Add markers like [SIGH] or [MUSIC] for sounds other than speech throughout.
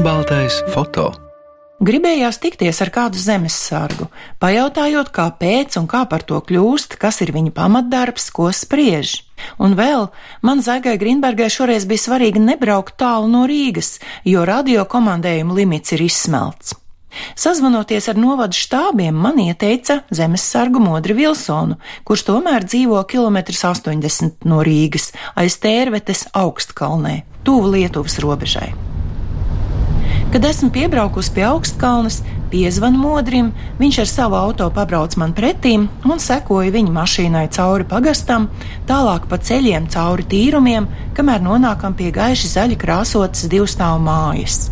Melnbaltais foto. Gribējās tikties ar kādu zemesargu, pajautājot, kāpēc un kā par to kļūst, kas ir viņa pamatdarbs, ko spriež. Un vēl man Zaigai Grīnbergai šoreiz bija svarīgi nebraukt tālu no Rīgas, jo radio komandējuma limits ir izsmelts. Sazvanoties ar novadu štābiem, man ieteica zemesargu Modri Vilsonu, kurš tomēr dzīvo kilometrus 80 no Rīgas aiz Tērvetes augstkalnē, tuvu Lietuvas robežai. Kad esmu piebraukusi pie augstkalnes, piezvanu modrim, viņš ar savu auto pabrauc man pretīm un sekoja viņa mašīnai cauri pagastam, tālāk pa ceļiem cauri tīrumiem, kamēr nonākam pie gaiši zaļi krāsotas divstāvu mājas.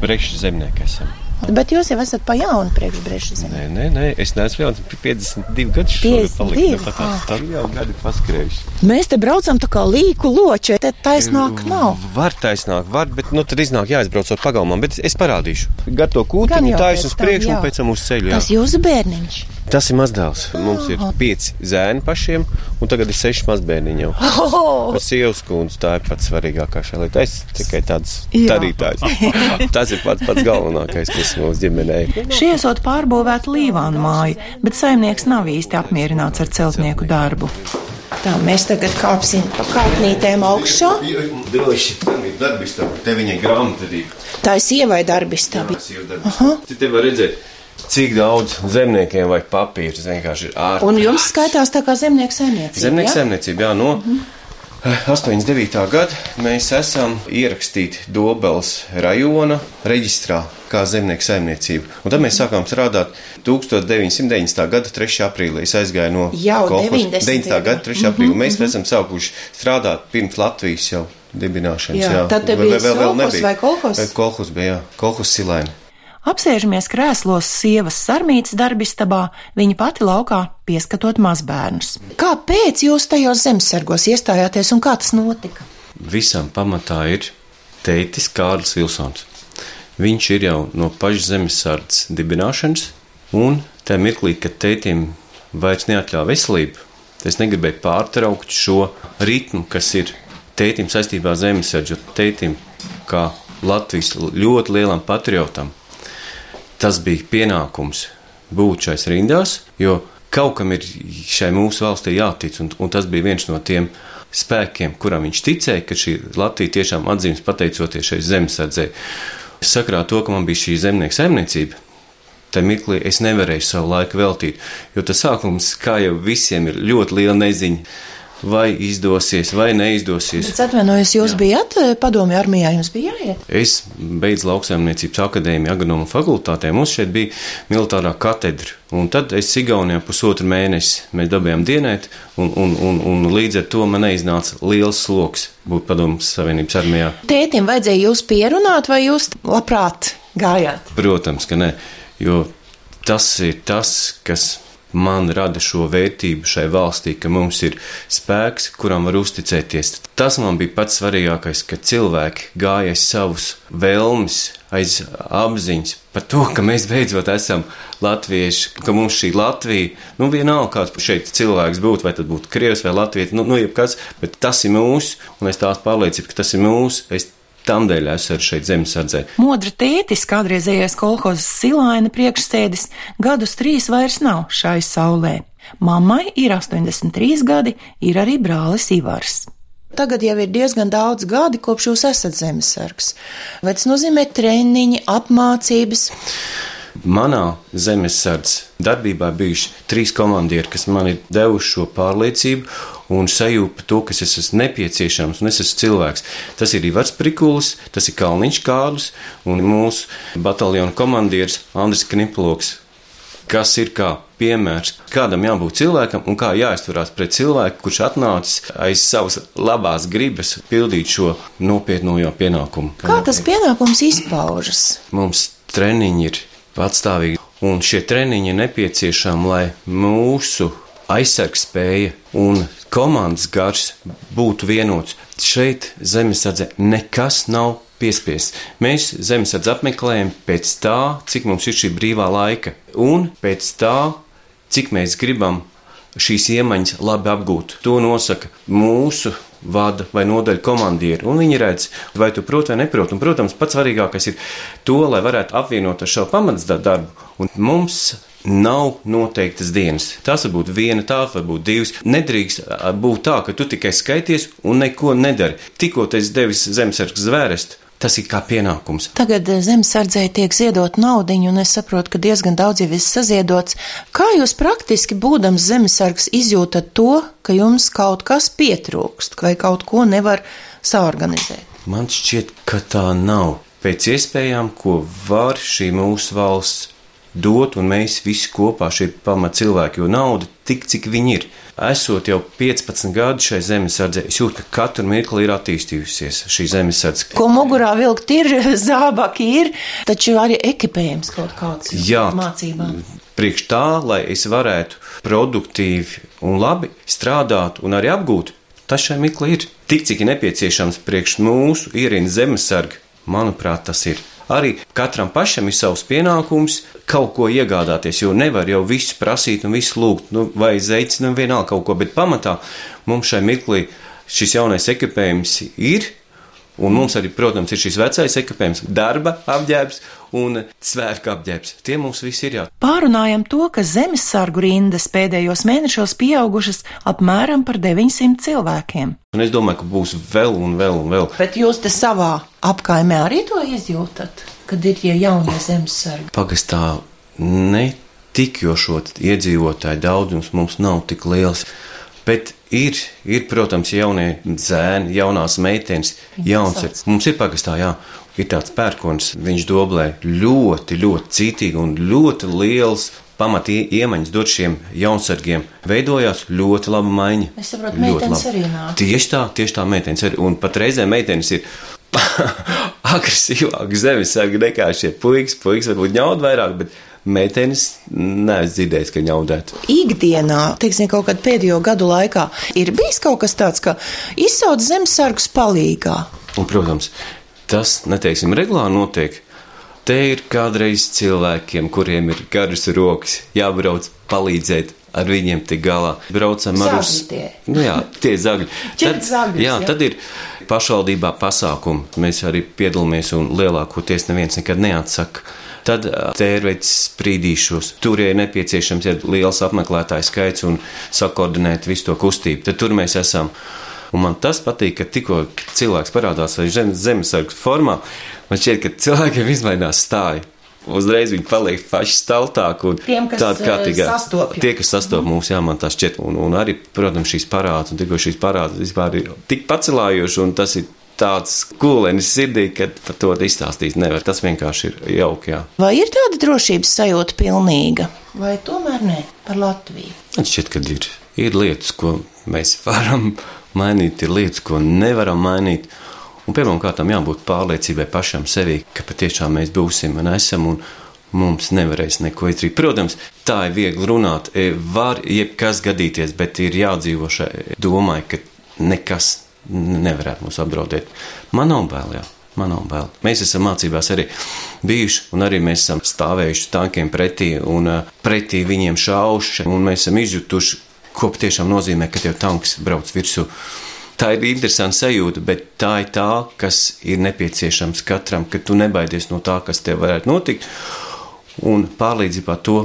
Brīvs zemnieks esam. Bet jūs jau esat pa jaunu priekšbrīžu zemi. Nē, nē, nē, es neesmu jauns. 52 gadi šogad 52? palikt. Tā kā Ah. jau gadi paskrējuši. Mēs te braucam tā kā līku loči, te taisnāk nav. Var taisnāk, var, bet nu, tad iznāk jāizbrauc ar pagalmām. Bet es parādīšu. Gar to kūtiņu, taisnu uz priekšu un pēc tam uz ceļu. jā. Tas jūsu bērniņš. Tas ir mazdēls. Mums ir pieci zēni pašiem, un tagad ir seši mazbērniņi jau. Oh, Par sievas kundzi tā ir pats svarīgākā šajā lietā. Es tikai tāds darītājs. [LAUGHS] Tas ir pats, pats galvenākais, kas mūsu ģimenē ir. Šī esot pārbūvēta līvānu māja, bet saimnieks nav īsti apmierināts ar celtnieku darbu. Tā mēs tagad kāpsim pa kāpnītēm augšā. Droši, tam ir darbistaba. Te viņai grāmatvedība. Tā ir sievai darbistaba. Tu te vari redzēt, cik daudz zemniekiem vajag papīra. Tas vienkārši ir ārā. Un jums skaitās tā kā zemnieks saimniecība. Zemnieks ja? saimniecība, jā, no eh, 89. gada mēs esam ierakstīti Dobelas rajona reģistrā kā zemnieku saimniecība. Un tad mēs sākām strādāt 1990. gada 3. aprīlī. Es aizgāju no Jau kolhos- 90. 90. gada 3. aprīlī. Mēs esam sākuši strādāt pirms Latvijas jau dibināšanas. Jā, tad te bija sovhos vai kolhos? Kolhos bija, jā, kolhos silēni. Apsēžamies krēslos sievas sarmītas darbistabā, viņa pati laukā pieskatot mazbērnus. Kāpēc jūs tajos zemesargos iestājāties un kā tas notika? Visam pamatā ir tētis Kārlis Vilsons. Viņš ir jau no pašas zemesardzes dibināšanas, un tajā mirklī, kad tētim vairs neatļāva veselību, es negribēju pārtraukt šo ritmu, kas ir tētim saistībā ar zemesardzi, jo tētim, kā Latvijas ļoti lielam patriotam, tas bija pienākums būt šais rindās, jo kaut kam ir šai mūsu valstī jātic, un, un tas bija viens no tiem spēkiem, kuram viņš ticēja, ka šī Latvija tiešām atzīmes pateicoties šai zemesardzei. Sakrā to, ka man bija šī zemnieka saimniecība, tajā mirklī es nevarēju savu laiku veltīt, jo tas sākums, kā jau visiem, ir ļoti liela neziņa. Vai izdosies, vai neizdosies. Es atvainojos, jūs Jā. bijat eh, padomju armijā, jums bija jāiet. Es beidzu lauksaimniecības akadēmiju, agronomu fakultātē. Mums šeit bija militārā katedra. Un tad es Igaunijā pusotru mēnesi mēs dabījām dienēt, un, un, un, un līdz ar to man neiznāca liels sloks būt padomju savienības armijā. Tētim vajadzēja jūs pierunāt, vai jūs labprāt gājāt? Protams, ka nē, jo tas ir tas, kas man rada šo vērtību šai valstī, ka mums ir spēks, kuram var uzticēties. Tas man bija pats svarīgākais, ka cilvēki gāja aiz savus vēlmes, aiz apziņas par to, ka mēs beidzot esam latvieši, ka mums šī Latvija, nu vienalga kāds šeit cilvēks būtu, vai tad būtu krievs vai latvietis, nu, nu jebkas, bet tas ir mūsu, un es tās pārliecību, ka tas ir mūsu. Es Tādēļ esmu arī šeit zemesardzē. Modra tētis, kādreizējais kolhozes silaina priekšsēdis, gadus trīs vairs nav šai saulē. Mammai ir 83 gadi, ir arī brālis Ivars. Tagad jau ir diezgan daudz gadi, kopš jūs esat zemesargs. Vai tas nozīmē treniņi, apmācības? Manā zemesardzes darbībā bijuši trīs komandieri, kas man ir devuši šo pārliecību un sajūtu par to, ka es esmu nepieciešams un es esmu cilvēks. Tas ir Ivars Prikulis, tas ir Kalniņš Kārlis un mūsu bataljona komandieris Andris Kniploks, kas ir kā piemērs, kādam jābūt cilvēkam un kā jāizturās pret cilvēku, kurš atnācis aiz savas labās gribas pildīt šo nopietno jau pienākumu. Kā tas pienākums izpaužas? Mums treniņi ir patstāvīgi, un šie treniņi ir nepieciešami, lai mūsu aizsargspēja un komandas gars būtu vienots. Šeit zemesardze nekas nav piespiests. Mēs zemesardze apmeklējam pēc tā, cik mums ir šī brīvā laika, un pēc tā, cik mēs gribam šīs iemaņas labi apgūt. To nosaka mūsu vada vai nodaļu komandieri, un viņi redz, vai tu proti vai neproti. Un, protams, pats svarīgākais ir to, lai varētu apvienot ar šo pamats darbu. Un mums nav noteiktas dienas. Tas var būt viena, tā var būt divas. Nedrīkst būt tā, ka tu tikai skaities un neko nedari. Tikko esi devis zemesargs zvērstu, Tas ir kā pienākums. Tagad zemesardzēji tiek ziedot naudiņu, un es saprotu, ka diezgan daudz jau ir saziedots. Kā jūs praktiski, būdams zemesargs, izjūtat to, ka jums kaut kas pietrūkst, vai kaut ko nevar saorganizēt? Man šķiet, ka tā nav. Pēc iespējām, ko var šī mūsu valsts dot, un mēs visi kopā šie pamat cilvēki, jo nauda tik, cik viņi ir. Esot jau 15 gadi šai zemesardzē, es jūtu, ka katru mirkli ir attīstījusies šī zemesardze. Ko mugurā vilkt ir, [LAUGHS] zābaki ir, taču arī ekipējums kaut kāds Jā, mācībām. Priekš tā, lai es varētu produktīvi un labi strādāt un arī apgūt, tas šai mirkli ir. Tik cik ir nepieciešams priekš mūsu ierīnas zemesarga, manuprāt, tas ir. Arī katram pašam ir savs pienākums kaut ko iegādāties, jo nevar jau visu prasīt un visu lūgt, nu, vai zeicis, nu, vienalga kaut ko, bet pamatā mums šai mirklī šis jaunais ekipējums ir. Un mums arī, protams, ir šis vecais ekipējums, darba apģērbs un svētku apģērbs. Tie mums visi ir jā. Pārunājam to, ka zemesargu rindas pēdējos mēnešos pieaugušas apmēram par 900 cilvēkiem. Un es domāju, ka būs vēl un vēl un vēl. Bet jūs te savā apkaimē arī to izjūtat, kad ir tie jaunie zemesargi? Pagastā ne tik, jo šo iedzīvotāju daudzums mums nav tik liels. Bet ir, ir, protams, jaunie zēni, jaunās meitenes, jauns ir. Mums ir pagastā, jā, ir tāds pērkons, viņš doblē ļoti, ļoti cītīgi un ļoti liels pamatī iemaņas dot šiem jaunsargiem. Veidojās ļoti laba maiņa. Es saprotu, meitenes arī nāk. Tieši tā, tieši tā meitenes arī. Un pat reizē meitenes ir [LAUGHS] agresīvāk zemesargi nekā šie puikas. Puikas varbūt ņaud vairāk, bet meitenes neesmu dzirdējis, ka ņaudētu. Ikdienā, teiksim, kaut kad pēdējo gadu laikā ir bijis kaut kas tāds, ka izsauc zemesargus palīgā. Un, protams, tas, neteiksim, regulāri notiek. Te ir kādreiz cilvēkiem, kuriem ir garas rokas, jābrauc palīdzēt ar viņiem tik galā. Braucam ar uz nu, jā, tie zagļi. Tad, zagļus, jā, jā, tad ir pašvaldībā pasākumi. Mēs arī piedalāmies un lielākoties neviens nekad neatsaka tad tērveits sprīdīšos. Tur ir nepieciešams ja liels apmeklētāju skaits un sakoordinēt visu to kustību. Tad tur mēs esam. Un man tas patīk, ka tikko cilvēks parādās zem, zemesargu formā, man šķiet, ka cilvēkiem izmainās stāja. Uzreiz viņi paliek paši staltāki un tādi kārtīgi. Tie, kas sastopas mm. mūsu, jā, man tas šķiet. Un, un arī, protams, šīs parāds, un tikko šīs parāds vispār ir tik pacelājoši, un tas ir tāds kūlenis sirdī, ka par to izstāstīt nevar. Tas vienkārši ir jauki. Jā. Vai ir tāda drošības sajūta pilnīga, vai tomēr ne par Latviju? Man šķiet, ka ir. Ir lietas, ko mēs varam mainīt, ir lietas, ko nevaram mainīt. Un pirmkārt, jābūt pārliecībai pašam sevī, ka patiešām mēs būsim un esam. Un mums nevarēs neko izdarīt. Protams, tā ir viegli runāt, e, var jebkas gadīties, bet ir jādzīvo šai domai, ka nekas nevarētu mūs apdraudēt. Man nav bail, jā. Man nav bail. Mēs esam mācībās arī bijuši, un arī mēs esam stāvējuši tankiem pretī un pretī viņiem šauši, un mēs esam izjutuši, ko patiešām nozīmē, ka tev tanks brauc virsū. Tā ir interesanta sajūta, bet tā ir tā, kas ir nepieciešams katram, ka tu nebaidies no tā, kas tev varētu notikt, un pārlīdzībā to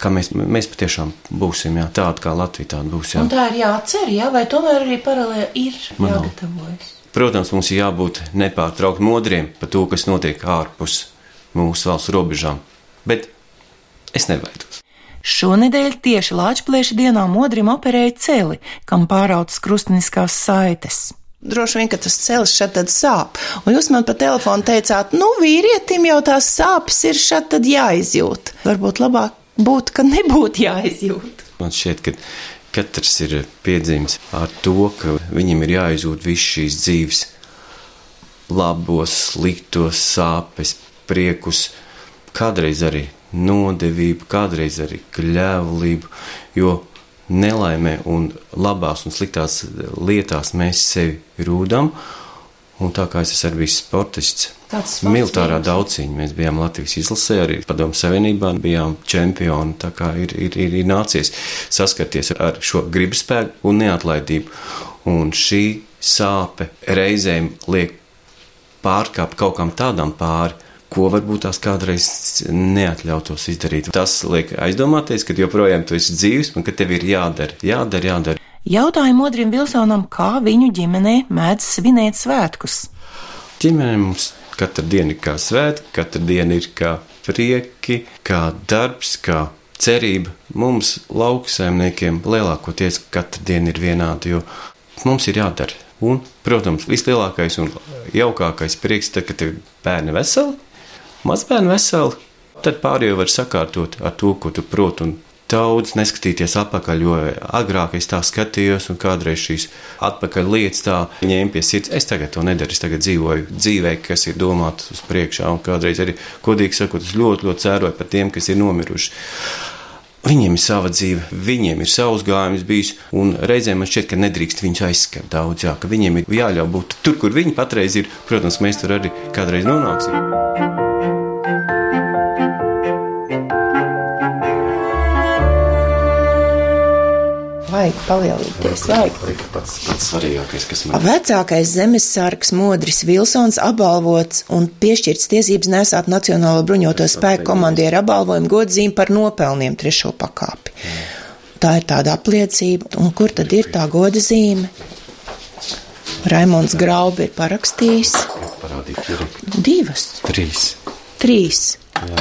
ka mēs, mēs patiešām būsim jā, tādi, kā Latvija tāda būs. Jā. Un tā ir jācer, jā, vai tomēr arī paralēli ir Man jāgatavojas? Protams, mums ir jābūt nepārtraukti modriem par to, kas notiek ārpus mūsu valsts robežām, bet es nebaidos. Šonedēļ tieši Latvijas dienā modrim operēja celi, kam pāraudzes krustiniskās saites. Droši vien, ka tas ceļš šeit tad sāp. Un jūs man pa telefonu teicāt, nu, vīrietim jau tās sāpes ir šeit tad jāizjūt. Varbūt labāk būtu, ka nebūtu jāizjūt. Man šķiet, ka katrs ir piedzīvis ar to, ka viņam ir jāizjūt viss šīs dzīves, labos, sliktos, sāpes, priekus, kādreiz arī nodevību, kādreiz arī kļēvulību, jo nelaimē un labās un sliktās lietās mēs sevi rūdam, un tā kā es esmu arī sportists, Militārā daudziņā mēs bijām Latvijas izlasē, arī Padomu Savienībā bijām čempioni. Tā kā ir, ir, ir, ir nācies saskarties ar šo gribu spēku un neatlaidību. Un šī sāpe reizēm liek pārkāpt kaut kam tādam pāri, ko varbūt tās kādreiz neatļautos izdarīt. Tas liek aizdomāties, ka joprojām tu esi dzīves un ka tev ir jādara, jādara, jādara. Jautāju Modrim Vilsonam, kā viņu ģimenē mēdz svinēt svētkus. Ģimenē mums katra diena ir kā svētki, katra diena ir kā prieki, kā darbs, kā cerība. Mums, lauksaimniekiem, lielākoties katra diena ir vienāda, jo mums ir jādara. Un, protams, vislielākais un jaukākais prieks, tad, kad ir bērni veseli, mazbērni veseli, tad pārējo var sakārtot ar to, ko tu proti. Un daudz neskatīties atpakaļ, jo agrāk es tā skatījos, un kādreiz šīs atpakaļ lietas tā ņēma pie sirds. Es tagad to nedaru, es tagad dzīvoju dzīvē, kas ir domāta uz priekšā, un kādreiz arī, godīgi sakot, es ļoti, ļoti cēroju par tiem, kas ir nomiruši. Viņiem ir sava dzīve, viņiem ir savs gājums bijis, un reizēm man šķiet, ka nedrīkst viņus aizskart daudz, jā, ka viņiem ir jāļauj būt tur, kur viņi patreiz ir. Protams, mēs tur arī kādreiz nonāksim. Vajag palielināties. Vajag. Pats, pats svarīgākais, kas man ir. Vecākais zemesargs Modris Vilsons apbalvots un piešķirts tiesības nesāt Nacionālo bruņoto spēku komandieru apbalvojumu godzīm par nopelniem trešo pakāpi. Tā ir tāda apliecība, un kur tad ir tā goda zīme? Raimons Graubi ir parakstījis divas, Trīs. trīs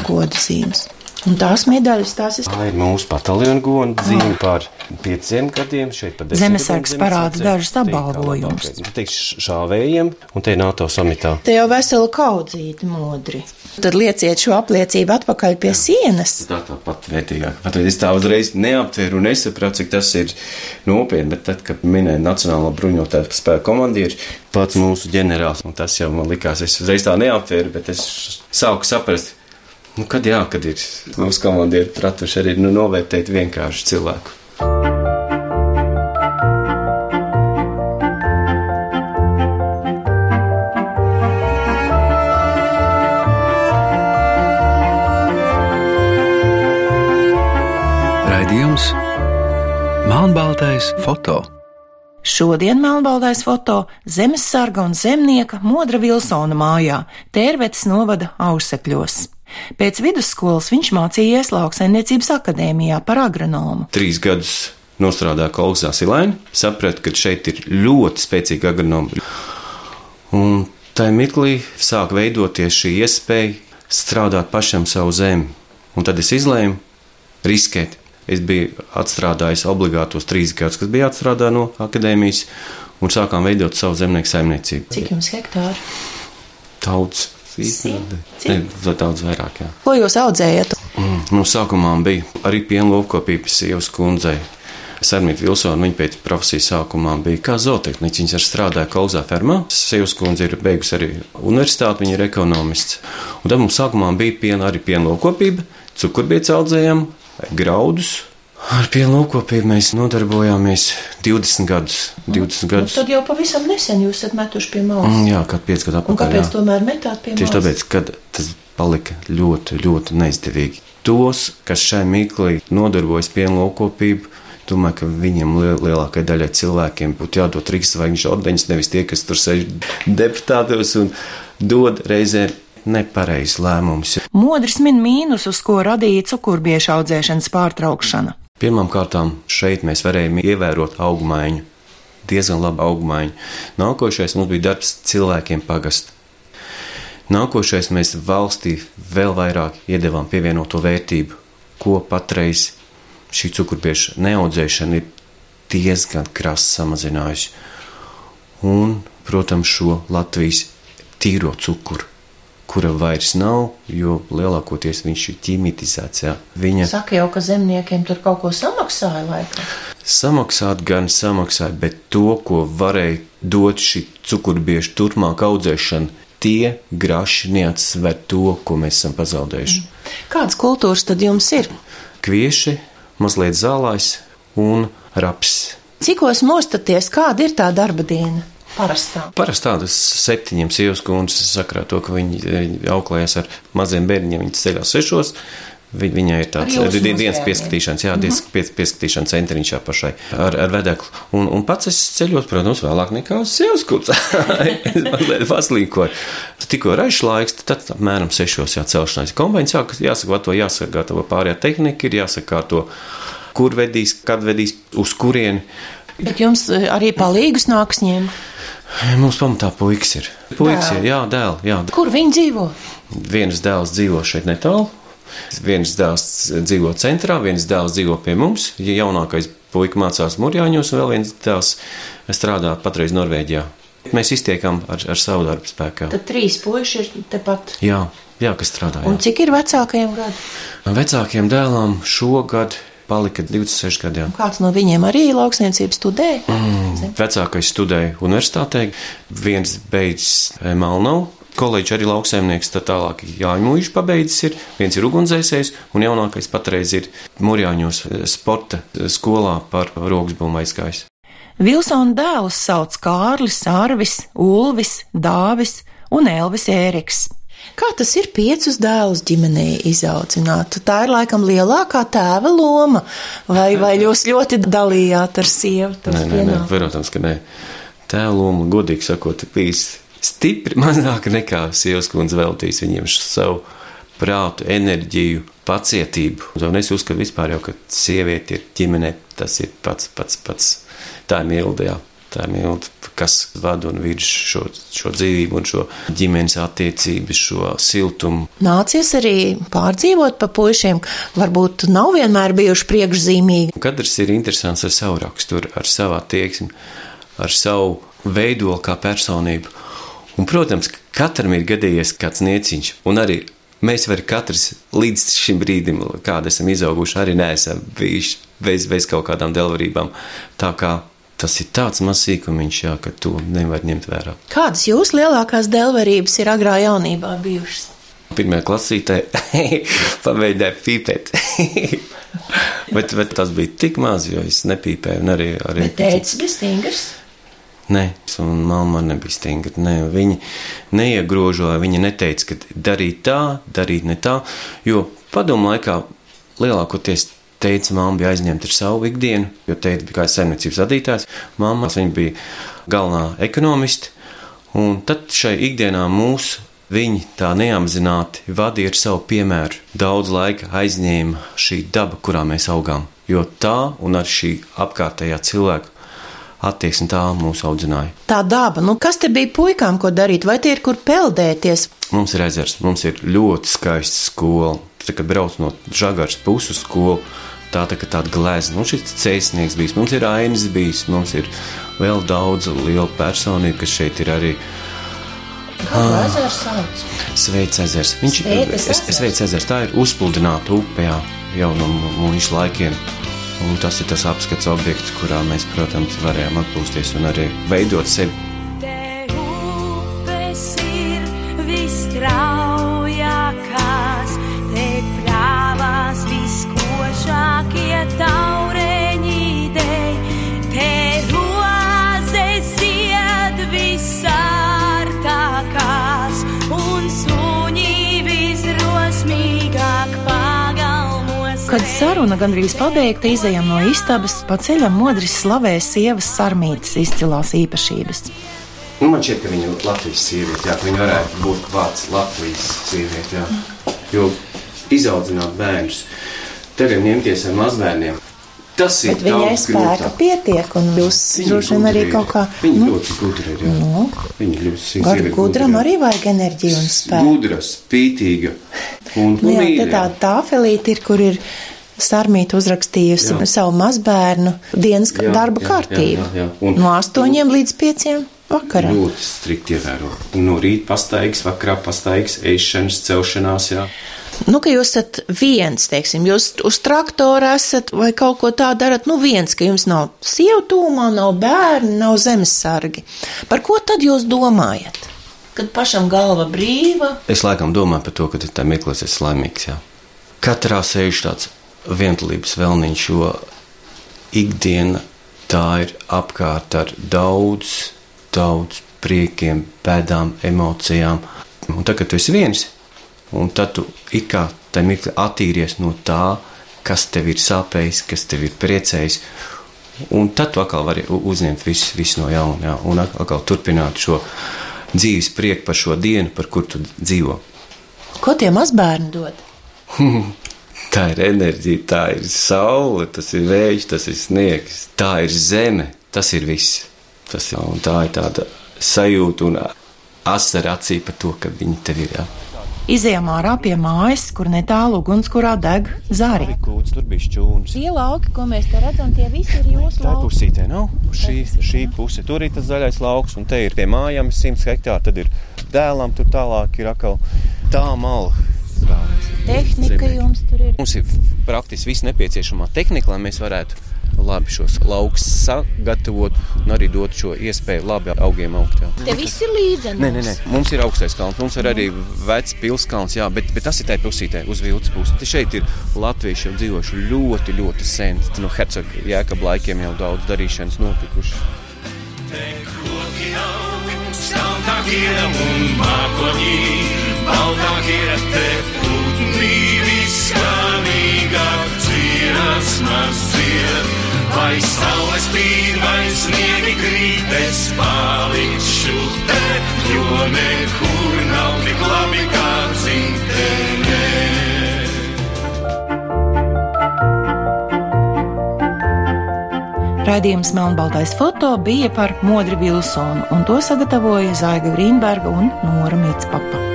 goda zīmes. Un tās medaļas, tās ir. Tā ir mūsu pataljona goda zīme par pieciem gadiem. Par Zemesargs parāda dažus apbalvojumus. Teiks šāvējiem, un te NATO samitā. Te jau vesela kaudzīta modri. Tad lieciet šo apliecību atpakaļ pie sienas. Tā tāpat vērtīgāk. Pat es tā uzreiz neaptvēru un nesapratu, cik tas ir nopietni, bet tad, kad minēja Nacionālo bruņotāju spēku komandieris, pats mūsu ģenerālis, un tas jau man likās, es uzreiz tā neaptvēru, bet es sāku saprast, nu, kad jā, kad ir mūsu komandieri pratuši arī nu, novērtēt vienkārši cilvēku. Raidījums Melnbaltais foto. Šodien melnbaltais foto zemesarga un zemnieka Modra Vilsona mājā, Tērvetes novada ausekļos. Pēc vidusskolas viņš mācījies lauksaimniecības akadēmijā par agronomu. Trīs gadus nostrādāju Kolekcijā Silēnā, sapratu, ka šeit ir ļoti spēcīga agronoma. Un tajā mirklī sāk veidoties šī iespēja strādāt pašam savu zemi. Un tad es izlēmu riskēt. Es biju atstrādājis obligātos trīs gadus, kas bija jāatstrādā no akadēmijas, un sākām veidot savu zemnieku saimniecību. Cik jums hektāri? Daudz. Ne, daudz vairāk, jā. Ko jūs audzējat? Mm, nu, sākumā bija arī piena lopkopības sievas kundzei. Sarmīta Vilsona, viņa pēc profesijas sākumā bija kā zootehniķis. Viņa strādāja Kauzā fermā. Sievas kundze ir beigusi arī universitāti, viņa ir ekonomists. Un tad mums sākumā bija piena, arī piena lopkopība, cukurbietas audzējām, graudus. Ar piena lopkopību mēs nodarbojāmies 20 gadus. 20 gadus. Tad jau pavisam nesen jūs esat metuši pie malas. Mm, Jā, kad 5 gadu Un atpakaļ. kāpēc jā. tomēr metāt pie Tieši malas? tāpēc, ka tas palika ļoti, ļoti neizdevīgi. Tos, kas šai mirklī nodarbojas piena laukopību, domāju, ka viņiem liel, lielākajai daļai cilvēkiem būtu jādod Rīgas zvaigžņu ordeņus, nevis tie, kas tur sēž deputātos un dod reizē nepareizs lēmums. Modris min mīnusus, ko radīja cukurbiešu audzēšanas pārtraukšana. Pirmkārt, šeit mēs varējām ievērot augmaiņu, diezgan labu augmaiņu. Nākošais mums bija darbs cilvēkiem pagast. Nākošais mēs valstī vēl vairāk iedavām pievienoto vērtību, ko patreiz šī cukurbiešu neaudzēšana ir diezgan krasi samazinājusi. Un, protams, šo Latvijas tīro cukuru, kura vairs nav, jo lielākoties viņš ir ķīmijizēts. jā. Viņa Saka jau, ka zemniekiem tur kaut ko samaksāja laikam. Samaksāt gan samaksāja, bet to, ko varēja dot šī cukurbiešu turpmāk audzēšana, tie graši neatsver to, ko mēs esam pazaudējuši. Mm. Kādas kultūras tad jums ir? Kvieši, mazliet zālājs un raps. Cikos mostaties, kāda ir tā darba diena? Parastā. Parasti tādas septiņiem sievas kundzes sakrā to, ka viņi eh, auklējas ar maziem bērniņiem, viņi ceļās sešos, Vi- Viņai ir tāds di- dienas pieskatīšanas, jā, dienas pie- pieskatīšanas centriņš jā pašai ar, ar vedeklu. Un, un pats es ceļot, protams, vēlāk nekā uz sievas kucā. [LAUGHS] es mazliet paslīkoju. Tikko raišs laiks, tad apmēram sešos jā, celšanās kombains, jā, jāsagatavo, jāsagatavo pārējā tehnika, ir jāsakārto, kur vedīs, kad vedīs, uz kurieni. Bet jums eh, arī palīgus nāks ņemt. Mums pamatā puikas ir. Puikas ir, jā, dēli, jā. Kur viņi dzīvo? Viens dēls dzīvo šeit netālu, viens dēls dzīvo centrā, viens dēls dzīvo pie mums. Ja jaunākais puika mācās Mūrjāņos, un vēl viens dēls strādā patreiz Norvēģijā. Mēs iztiekam ar, ar savu darbu spēku. Tad trīs puiši ir tepat. Jā, jā, kas strādā. Un Jā. cik ir vecākajiem gadiem? Vecākiem dēlām šogad palika 26 gadi. jā. Kāds no viņiem arī lauksniecības studē? Mm. Vecākais studēja universitātē, viens beidz eh, Malnavu. Kolēģis arī lauksaimnieks, tad tālāk Jāņa Mūžs pabeidzis, ir, viens ir ugunsdzēsējs, un jaunākais patreiz ir Mūrjāņos eh, sporta skolā par rokas būmu aizgājis. Vilsona dēlus sauc Kārlis, Arvis, Ulvis, Dāvis un Elvis Ēriks. Kā tas ir piecus dēlus ģimenē izaudzināt? Tā ir laikam lielākā tēva loma, vai, vai jūs ļoti dalījāt ar sievu? Nē, nē, nē, protams, ka nē. Tēva loma, godīgi sakot, bijis stipri [LAUGHS] mazāka nekā sievas kundze veltīs viņiem savu prātu, enerģiju, pacietību. Un es uzskatu vispār jau, ka sieviete ir ģimenē, tas ir pats, pats, pats. Tā ir milda, jā. Tā ir milda, kas vada un virz šo, šo dzīvību un šo ģimenes attiecības, šo siltumu. Nācies arī pārdzīvot pa puišiem, varbūt nav vienmēr bijuši priekšzīmīgi. Katrs ir interesants ar savu raksturu, ar savu attieksmi, ar savu veidolu kā personību. Un, protams, ka katram ir gadījies kāds nieciņš, un arī mēs varam katrs līdz šim brīdim, kāda esam izauguši, arī neesam bijuši bez, bez kaut kādām delvarībām. Tā kā tas ir tāds mazs sīkumiņš, jā, ka to nevar ņemt vērā. Kādas jūsu lielākās delvarības ir agrā jaunībā bijušas? Pirmā klasītē [LAUGHS] pamēģināja pīpēt. [LAUGHS] bet, bet tas bija tik maz, jo es nepīpēju. Arī, arī Bet tēcis bija stingrs. Nē, un mamma nebija stingra. Nē, viņa neiegrožoja, viņa neteica, ka darīt tā, darīt ne tā. Jo padomu laikā lielākoties teica, mamma bija aizņemta ar savu ikdienu, jo teica bija kā saimniecības vadītājs. Viņa bija galvenā ekonomiste, un tad šai ikdienā mūsu Viņi tā neapzināti vadīja ar savu piemēru. Daudz laika aizņēma šī daba, kurā mēs augām, jo tā un ar šī apkārtējā cilvēka attieksme tā mūs audzināja. Tā daba, nu kas te bija puikām, ko darīt, vai tie ir kur peldēties? Mums ir ezers, mums ir ļoti skaista skola. Tā kā brauc no žagars puses skolu, tā tā kā tāda glezna. Mums ir cēsnieks bijis, mums ir ainas bijis, mums ir vēl daudz lielu personību, kas šeit ir arī. Sauc? Sveicis ezers. Viņš es sveicu ezers. Tā ir uzpludināta upē jā, jau no mūža laikiem. Un tas ir tas apskats objekts, kurā mēs, protams, varējām atpūsties un arī veidot sevi. Te upes ir visstraujākās, saruna gandrīz pabeigta, izējām no istabas, pa ceļam modris slavē sievas sarmītas izcilās īpašības. Nu, man šķiet, ka viņa ir Latvijas sieviete, jā, viņa varētu būt vārds Latvijas sieviete, jā. Jo izaudzināt bērnus, tagad ņemties ar mazbērniem, tas ir Bet viņai spēka pietiek, un jūs droši vien arī gudra kaut kā. Viņa ļoti gudra ir, jā. Nu, Viņa ļoti sieviete gudram gudra. arī vajag enerģiju un spēku. Gudra, spītīga un Nu, jā, mīļa. tā tāfelīte ir, kur ir sarmīta uzrakstījusi Jā. savu mazbērnu dienas Jā, darba jā, kārtību. jā, jā, jā. Un- No astoņiem līdz pieciem vakarā. Ļoti strikti ievēro. No rīta pastaigas, vakarā pastaigas, ēšanas, celšanās, jā. Nu, ka jūs esat viens, teiksim, jūs uz traktora esat vai kaut ko tādu darat, nu viens, ka jums nav sievu tūmā, nav bērni, nav zemesargi. Par ko tad jūs domājat? Kad pašam galva brīva, Es laikam domāju par to, ka tā mirklis ir laimīgs. Jā. Katrā sēž tāds vientulības vēlniņš, jo ikdiena tā ir apkārt ar daudz, daudz priekiem, bēdām, emocijām. Un tagad, tu esi viens, Un tad tu it kā tajā mirklī attīries no tā, kas tev ir sāpējis, kas tev ir priecējis. Un tad tu atkal vari uzņemt visu, visu no jauna, jā, un atkal turpināt šo dzīves prieku par šo dienu, par kuru tu dzīvo. Ko tie mazbērni dod? [LAUGHS] Tā ir enerģija, tā ir saule, tas ir vējš, tas ir sniegs, tā ir zeme, tas ir viss. Tas ir, un tā ir tāda sajūta un asara acī par to, ka viņi tev ir. Jā. Izejām ārā pie mājas, kur netālu ugunskurā deg. Kūts, tur bija šķūnis. Tie lauki, ko mēs te redzam, tie visi ir jūsu Tā lauki. pusītē nav. Šī, šī puse tur ir tas zaļais lauks, un te ir pie mājām 100 hektāri. Tad ir dēlam, tur tālāk ir atkal tā mala. Tehnika Zemnieki. jums tur ir. Mums ir praktiski viss nepieciešamā tehnika, lai mēs varētu labi šos laukus sagatavot un arī dot šo iespēju labi augiem augt. Jā. Te viss ir līdzeni. Nē, nē, nē, mums ir augstais kalns, mums ir arī vecs pilskalns, jā, bet, bet tas ir tajā pusītē, uz vilnas puses. Te šeit ir latvieši jau dzīvojuši ļoti, ļoti sen. Te No hercoga jēkab laikiem jau daudz darīšanas notikušas. Stāvākie un mākoņi, baltākie te Vai saule spīd, vai sniegi krīt, es palikšu te, jo nekur nav tik labi kā dzimtenē. Raidījums Melnbaltais foto bija par Modri Vilsonu, un to sagatavoja Zaiga Grīnberga un Nora Mitspapa.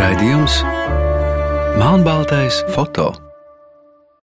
Raidījums Melnbaltais foto.